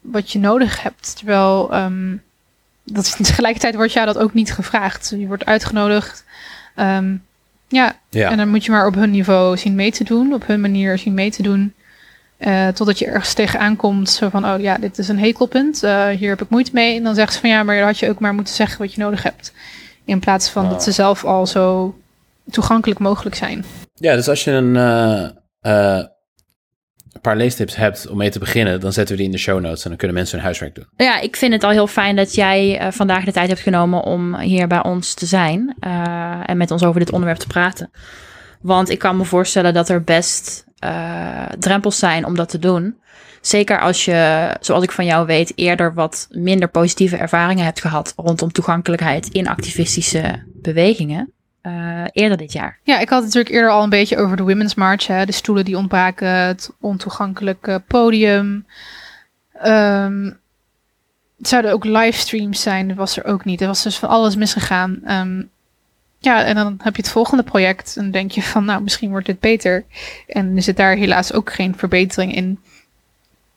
wat je nodig hebt. Terwijl ehm, dat tegelijkertijd wordt jou dat ook niet gevraagd. Je wordt uitgenodigd. ehm, ja, Ja. en dan moet je maar op hun niveau zien mee te doen, op hun manier zien mee te doen. Eh, totdat je ergens tegenaan komt, zo van, oh ja, dit is een hekelpunt, eh, hier heb ik moeite mee. En dan zegt ze van, ja, maar dan had je ook maar moeten zeggen wat je nodig hebt. In plaats van dat ze zelf al zo toegankelijk mogelijk zijn. Ja, dus als je een, eh, eh, een paar leestips hebt om mee te beginnen, dan zetten we die in de show notes en dan kunnen mensen hun huiswerk doen. Ja, ik vind het al heel fijn dat jij vandaag de tijd hebt genomen om hier bij ons te zijn eh, en met ons over dit onderwerp te praten. Want ik kan me voorstellen dat er best eh, drempels zijn om dat te doen. Zeker als je, zoals ik van jou weet, eerder wat minder positieve ervaringen hebt gehad rondom toegankelijkheid in activistische bewegingen. eh, eerder dit jaar. Ja, ik had het natuurlijk eerder al een beetje over de Women's March. Hè? De stoelen die ontbraken, het ontoegankelijke podium. Ehm, het zouden ook livestreams zijn, dat was er ook niet. Er was dus van alles misgegaan. Ehm, ja, en dan heb je het volgende project en denk je van, nou, misschien wordt dit beter. En er zit daar helaas ook geen verbetering in.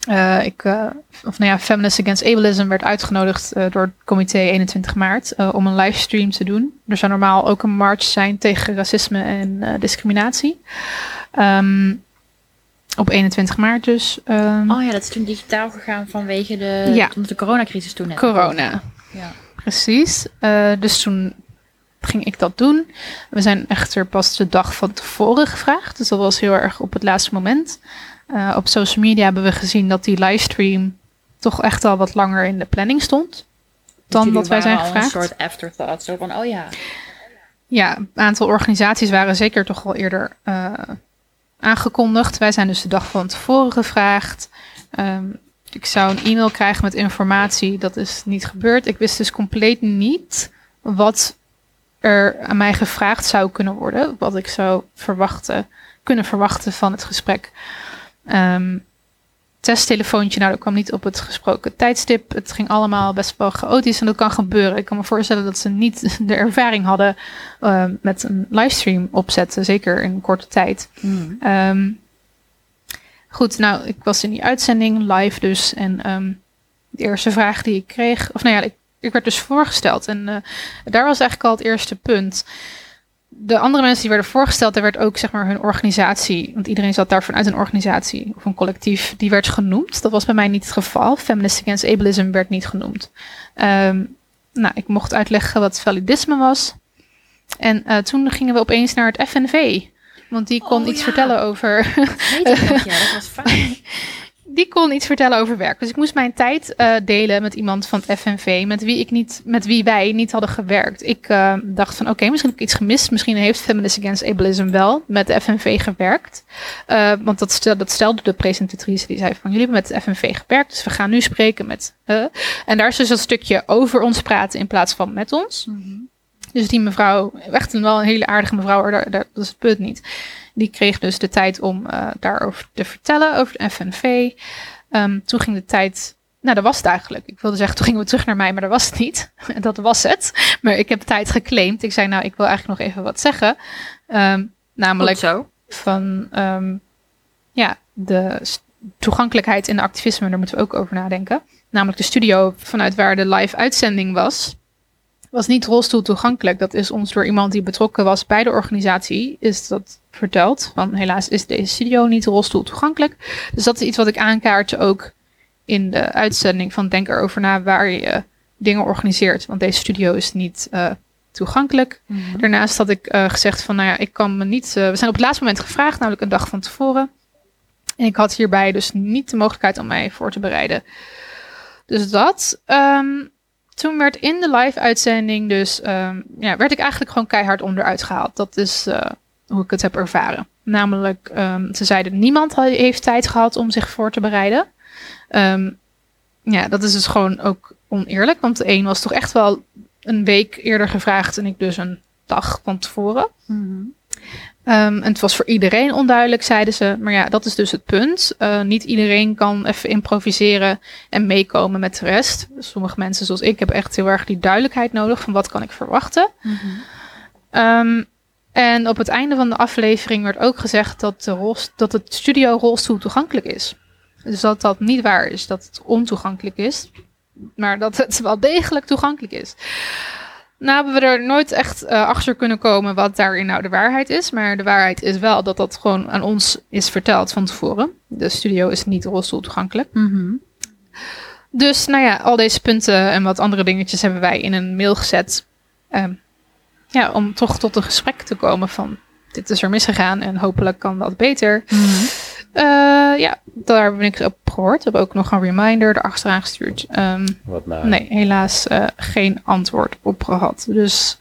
Eh, ik, eh, of nou ja, Feminists Against Ableism werd uitgenodigd eh, door het comité 21 maart om een livestream te doen. Er zou normaal ook een march zijn tegen racisme en discriminatie. Ehm, op 21 maart dus. ehm, Oh ja, dat is toen digitaal gegaan vanwege de, Ja. omdat de coronacrisis toen net. corona. Ja. Precies. Dus toen ging ik dat doen. We zijn echter pas de dag van tevoren gevraagd. Dus dat was heel erg op het laatste moment. Eh, op social media hebben we gezien dat die livestream toch echt al wat langer in de planning stond. Dan dat wij zijn gevraagd. Een soort afterthought. Zo van, oh ja. Ja, een aantal organisaties waren zeker toch wel eerder eh, aangekondigd. Wij zijn dus de dag van tevoren gevraagd. Ehm, ik zou een e-mail krijgen met informatie. Dat is niet gebeurd. Ik wist dus compleet niet wat er aan mij gevraagd zou kunnen worden. Wat ik zou verwachten, kunnen verwachten van het gesprek. Ehm, testtelefoontje, nou dat kwam niet op het gesproken tijdstip. Het ging allemaal best wel chaotisch en dat kan gebeuren. Ik kan me voorstellen dat ze niet de ervaring hadden eh, met een livestream opzetten, zeker in een korte tijd. Ehm, goed, nou, ik was in die uitzending live dus. En ehm, de eerste vraag die ik kreeg, of nou ja, ik, ik werd dus voorgesteld. En eh, daar was eigenlijk al het eerste punt. De andere mensen die werden voorgesteld, daar werd ook zeg maar hun organisatie, want iedereen zat daar vanuit een organisatie of een collectief, die werd genoemd. Dat was bij mij niet het geval. Feminist Against Ableism werd niet genoemd. Ehm, nou, ik mocht uitleggen wat validisme was. En eh, toen gingen we opeens naar het FNV. Want die kon Oh, iets ja. vertellen over. Weet ik nog, ja, dat was fijn. Die kon iets vertellen over werk. Dus ik moest mijn tijd eh, delen met iemand van het FNV, met wie, ik niet, met wie wij niet hadden gewerkt. Ik eh, dacht van oké, misschien heb ik iets gemist. Misschien heeft Feminist Against Ableism wel met de FNV gewerkt. Eh, want dat, stel, dat stelde de presentatrice, die zei van jullie hebben met de FNV gewerkt, dus we gaan nu spreken met... en daar is dus dat stukje over ons praten in plaats van met ons. Dus die mevrouw, echt een, wel een hele aardige mevrouw, daar, daar, dat is het punt niet. Die kreeg dus de tijd om uh, daarover te vertellen, over de FNV. Um, toen ging de tijd. Nou, dat was het eigenlijk. Ik wilde zeggen, toen gingen we terug naar mij, maar dat was het niet. dat was het. Maar ik heb tijd geclaimd. Ik zei, nou, ik wil eigenlijk nog even wat zeggen. Um, namelijk zo. van um, ja, de toegankelijkheid in de activisme, daar moeten we ook over nadenken. Namelijk de studio vanuit waar de live uitzending was was niet rolstoel toegankelijk. Dat is ons door iemand die betrokken was bij de organisatie, is dat verteld. Want helaas is deze studio niet rolstoel toegankelijk. Dus dat is iets wat ik aankaart ook in de uitzending van Denk erover na waar je dingen organiseert. Want deze studio is niet uh, toegankelijk. Mm -hmm. Daarnaast had ik uh, gezegd van, nou ja, ik kan me niet... Uh, we zijn op het laatste moment gevraagd, namelijk een dag van tevoren. En ik had hierbij dus niet de mogelijkheid om mij voor te bereiden. Dus dat. Um, toen werd in de live-uitzending dus, um, ja, werd ik eigenlijk gewoon keihard onderuit gehaald. Dat is uh, hoe ik het heb ervaren. Namelijk, um, ze zeiden niemand heeft tijd gehad om zich voor te bereiden. Um, ja, dat is dus gewoon ook oneerlijk, want de een was toch echt wel een week eerder gevraagd en ik dus een dag van tevoren. Mm. Um, en het was voor iedereen onduidelijk, zeiden ze. Maar ja, dat is dus het punt. Uh, niet iedereen kan even improviseren en meekomen met de rest. Sommige mensen zoals ik hebben echt heel erg die duidelijkheid nodig van wat kan ik verwachten. Mm -hmm. um, en op het einde van de aflevering werd ook gezegd dat, de rol, dat het studio rolstoel toegankelijk is. Dus dat dat niet waar is, dat het ontoegankelijk is. Maar dat het wel degelijk toegankelijk is. Nou hebben we er nooit echt uh, achter kunnen komen wat daarin nou de waarheid is. Maar de waarheid is wel dat dat gewoon aan ons is verteld van tevoren. De studio is niet rolstoel toegankelijk. Mm -hmm. Dus nou ja, al deze punten en wat andere dingetjes hebben wij in een mail gezet. Um, ja, om toch tot een gesprek te komen van dit is er misgegaan en hopelijk kan dat beter. Mm -hmm. Uh, ja, daar ben ik op gehoord. Heb ook nog een reminder erachteraan gestuurd. Um, Wat nou? Nee, helaas uh, geen antwoord op gehad. Dus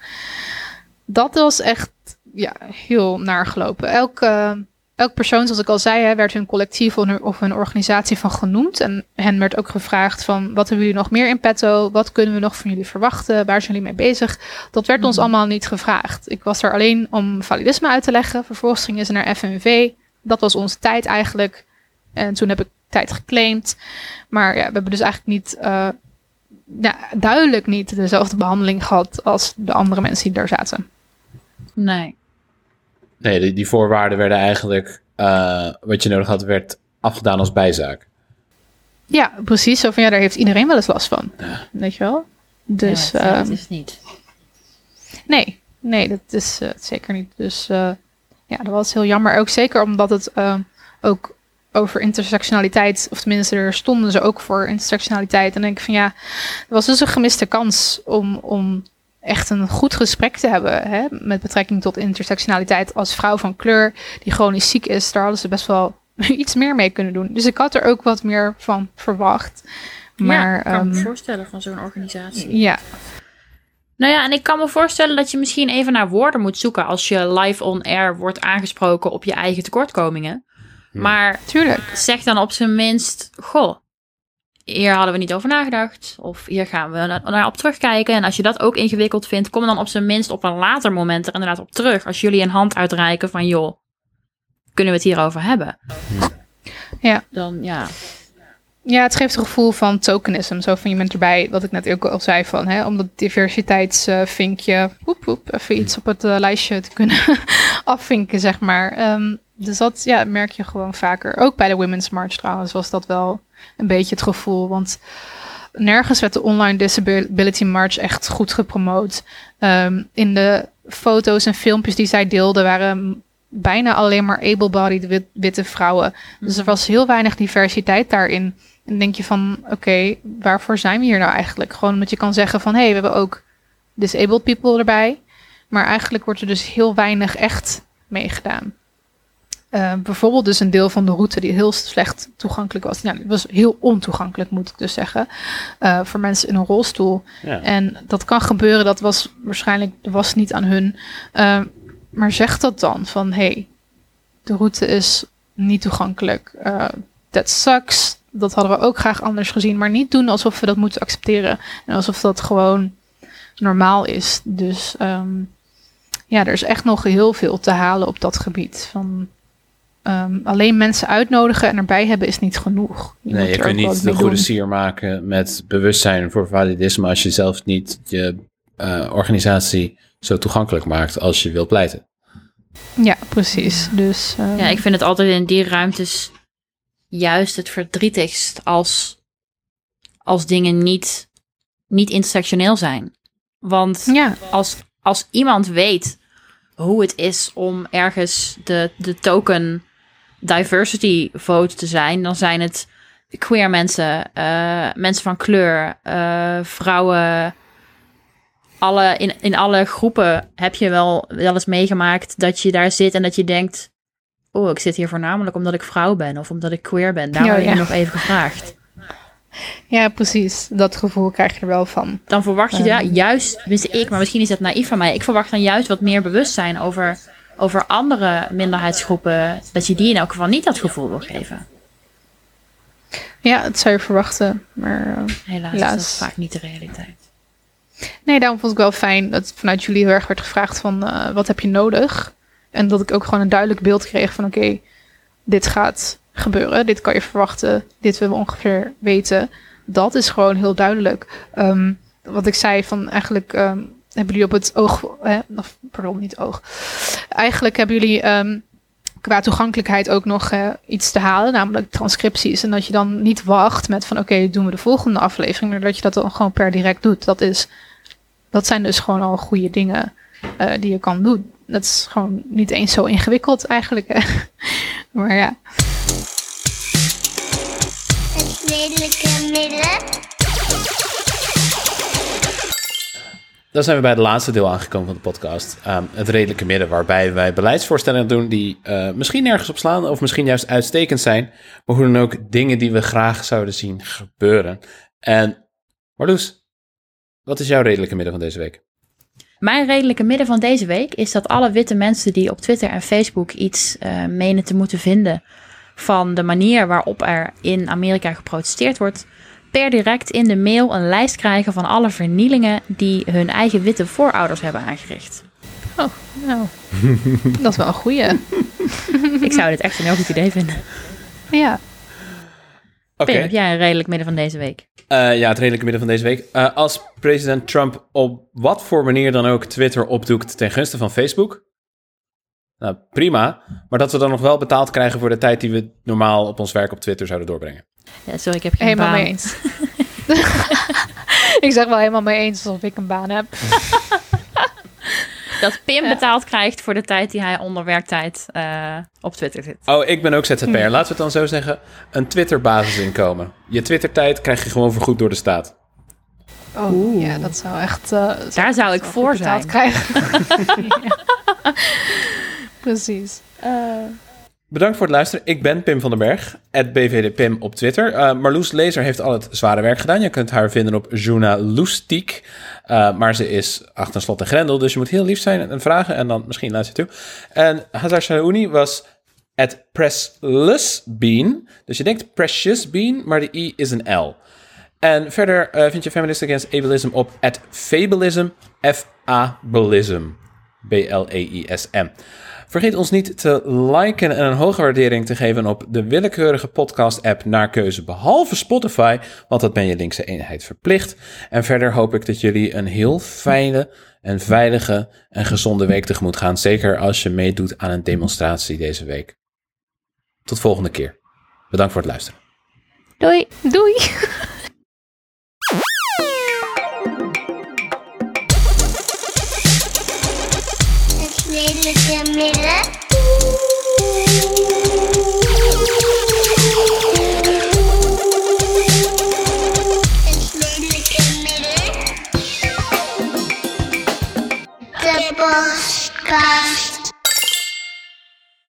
dat was echt ja, heel naar gelopen. Elke, elk persoon, zoals ik al zei, hè, werd hun collectief of hun, of hun organisatie van genoemd. En hen werd ook gevraagd van, wat hebben jullie nog meer in petto? Wat kunnen we nog van jullie verwachten? Waar zijn jullie mee bezig? Dat werd mm. ons allemaal niet gevraagd. Ik was er alleen om validisme uit te leggen. Vervolgens gingen ze naar FNV. Dat was onze tijd eigenlijk. En toen heb ik tijd geclaimd. Maar ja, we hebben dus eigenlijk niet, uh, ja, duidelijk niet dezelfde behandeling gehad als de andere mensen die daar zaten. Nee. Nee, die, die voorwaarden werden eigenlijk, uh, wat je nodig had, werd afgedaan als bijzaak. Ja, precies. Zo van ja, daar heeft iedereen wel eens last van. Ja. Weet je wel? Dus, ja, dat is niet. Nee, nee, dat is uh, zeker niet. Dus uh, ja, dat was heel jammer. Ook zeker omdat het uh, ook over intersectionaliteit, of tenminste, er stonden ze ook voor intersectionaliteit. En dan denk ik van ja, er was dus een gemiste kans om, om echt een goed gesprek te hebben hè, met betrekking tot intersectionaliteit als vrouw van kleur die chronisch ziek is. Daar hadden ze best wel iets meer mee kunnen doen. Dus ik had er ook wat meer van verwacht. Maar, ja, ik kan me um, voorstellen van zo'n organisatie. Ja. Nou ja, en ik kan me voorstellen dat je misschien even naar woorden moet zoeken als je live on air wordt aangesproken op je eigen tekortkomingen. Maar Tuurlijk. zeg dan op zijn minst, goh, hier hadden we niet over nagedacht. Of hier gaan we naar, naar op terugkijken. En als je dat ook ingewikkeld vindt, kom dan op zijn minst op een later moment er inderdaad op terug. Als jullie een hand uitreiken van, joh, kunnen we het hierover hebben? Ja. Dan ja. Ja, het geeft een gevoel van tokenism. Zo van je bent erbij, wat ik net ook al zei, van hè, om dat diversiteitsvinkje, woep, woep, even iets op het uh, lijstje te kunnen afvinken, zeg maar. Um, dus dat ja, merk je gewoon vaker. Ook bij de Women's March trouwens was dat wel een beetje het gevoel. Want nergens werd de Online Disability March echt goed gepromoot. Um, in de foto's en filmpjes die zij deelde waren bijna alleen maar able-bodied wit, witte vrouwen. Dus er was heel weinig diversiteit daarin. En denk je van, oké, okay, waarvoor zijn we hier nou eigenlijk? Gewoon omdat je kan zeggen van, hé, hey, we hebben ook disabled people erbij. Maar eigenlijk wordt er dus heel weinig echt meegedaan. eh, bijvoorbeeld dus een deel van de route die heel slecht toegankelijk was. Nou, die was heel ontoegankelijk, moet ik dus zeggen. eh, voor mensen in een rolstoel. Ja. En dat kan gebeuren, dat was waarschijnlijk was niet aan hun. Eh, maar zeg dat dan van hey, de route is niet toegankelijk. That sucks. Dat hadden we ook graag anders gezien. Maar niet doen alsof we dat moeten accepteren. En alsof dat gewoon normaal is. Dus ehm, ja, er is echt nog heel veel te halen op dat gebied. Van, ehm, alleen mensen uitnodigen en erbij hebben is niet genoeg. Nee, je kunt niet de goede doen. sier maken met bewustzijn voor validisme als je zelf niet je eh, organisatie zo toegankelijk maakt als je wilt pleiten. Ja, precies. Dus ehm, Ja, ik vind het altijd in die ruimtes juist het verdrietigst als, als dingen niet, niet intersectioneel zijn. Want ja, als, als iemand weet hoe het is om ergens de, de token diversity vote te zijn, dan zijn het queer mensen, eh, mensen van kleur, eh, vrouwen. Alle, in, in alle groepen heb je wel, wel eens meegemaakt dat je daar zit en dat je denkt: Oh, ik zit hier voornamelijk omdat ik vrouw ben of omdat ik queer ben. Daar ik ja. nog even gevraagd. ja, precies. Dat gevoel krijg je er wel van. dan verwacht je Ehm. ja, juist, wist ik, maar misschien is dat naïef van mij. Ik verwacht dan juist wat meer bewustzijn over, over andere minderheidsgroepen. Dat je die in elk geval niet dat gevoel wil geven. Ja, dat zou je verwachten. Maar eh, Helaas, Helaas. is dat vaak niet de realiteit. nee, daarom vond ik wel fijn dat vanuit jullie heel erg werd gevraagd van eh, wat heb je nodig? En dat ik ook gewoon een duidelijk beeld kreeg van oké, dit gaat gebeuren. Dit kan je verwachten. Dit willen we ongeveer weten. Dat is gewoon heel duidelijk. Ehm, wat ik zei van eigenlijk ehm, hebben jullie op het oog, eh, of pardon, niet oog. Eigenlijk hebben jullie ehm, qua toegankelijkheid ook nog eh, iets te halen, namelijk transcripties. En dat je dan niet wacht met van oké, doen we de volgende aflevering, maar dat je dat dan gewoon per direct doet. Dat, is, dat zijn dus gewoon al goede dingen eh, die je kan doen. Dat is gewoon niet eens zo ingewikkeld eigenlijk. Hè? maar ja, Het redelijke midden. Dan zijn we bij het laatste deel aangekomen van de podcast. ehm, het redelijke midden, waarbij wij beleidsvoorstellen doen die eh, misschien nergens op slaan of misschien juist uitstekend zijn. Maar hoe dan ook dingen die we graag zouden zien gebeuren. En Marloes, wat is jouw redelijke midden van deze week? Mijn redelijke midden van deze week is dat alle witte mensen die op Twitter en Facebook iets eh, menen te moeten vinden van de manier waarop er in Amerika geprotesteerd wordt, per direct in de mail een lijst krijgen van alle vernielingen die hun eigen witte voorouders hebben aangericht. oh, nou, dat is wel een goeie. Ik zou dit echt een heel goed idee vinden. Ja, Oké, Pim, heb jij een redelijk midden van deze week? eh, ja, het redelijke midden van deze week. Eh, als president Trump op wat voor manier dan ook Twitter opdoekt ten gunste van Facebook. Nou, prima. Maar dat we dan nog wel betaald krijgen voor de tijd die we normaal op ons werk op Twitter zouden doorbrengen. Ja, sorry, ik heb geen helemaal baan. mee eens. ik zeg wel helemaal mee eens alsof ik een baan heb. Dat Pim betaald krijgt voor de tijd die hij onder werktijd eh, op Twitter zit. Oh, ik ben ook ZZP'er. Laten we het dan zo zeggen. Een Twitter-basisinkomen. Je Twittertijd krijg je gewoon vergoed door de staat. Oh, ja, dat zou echt... eh, Daar zou ik voor betaald zijn. krijgen. Ja. Precies. Bedankt voor het luisteren. Ik ben Pim van den Berg, BVDPim op Twitter. Eh, Marloes Lezer heeft al het zware werk gedaan. Je kunt haar vinden op journalistiek. Eh, maar ze is achter slot en grendel, dus je moet heel lief zijn en vragen. En dan misschien luister je toe. En Hazar was at Bean. Dus je denkt Precious Bean, maar de I is een L. En verder eh, vind je Feminist Against Ableism op Fableism, F-A-Belism. B-L-E-I-S-M. Vergeet ons niet te liken en een hoge waardering te geven op de willekeurige podcast-app naar keuze, behalve Spotify, want dat ben je linkse eenheid verplicht. En verder hoop ik dat jullie een heel fijne en veilige en gezonde week tegemoet gaan, zeker als je meedoet aan een demonstratie deze week. Tot volgende keer. Bedankt voor het luisteren. Doei! Doei!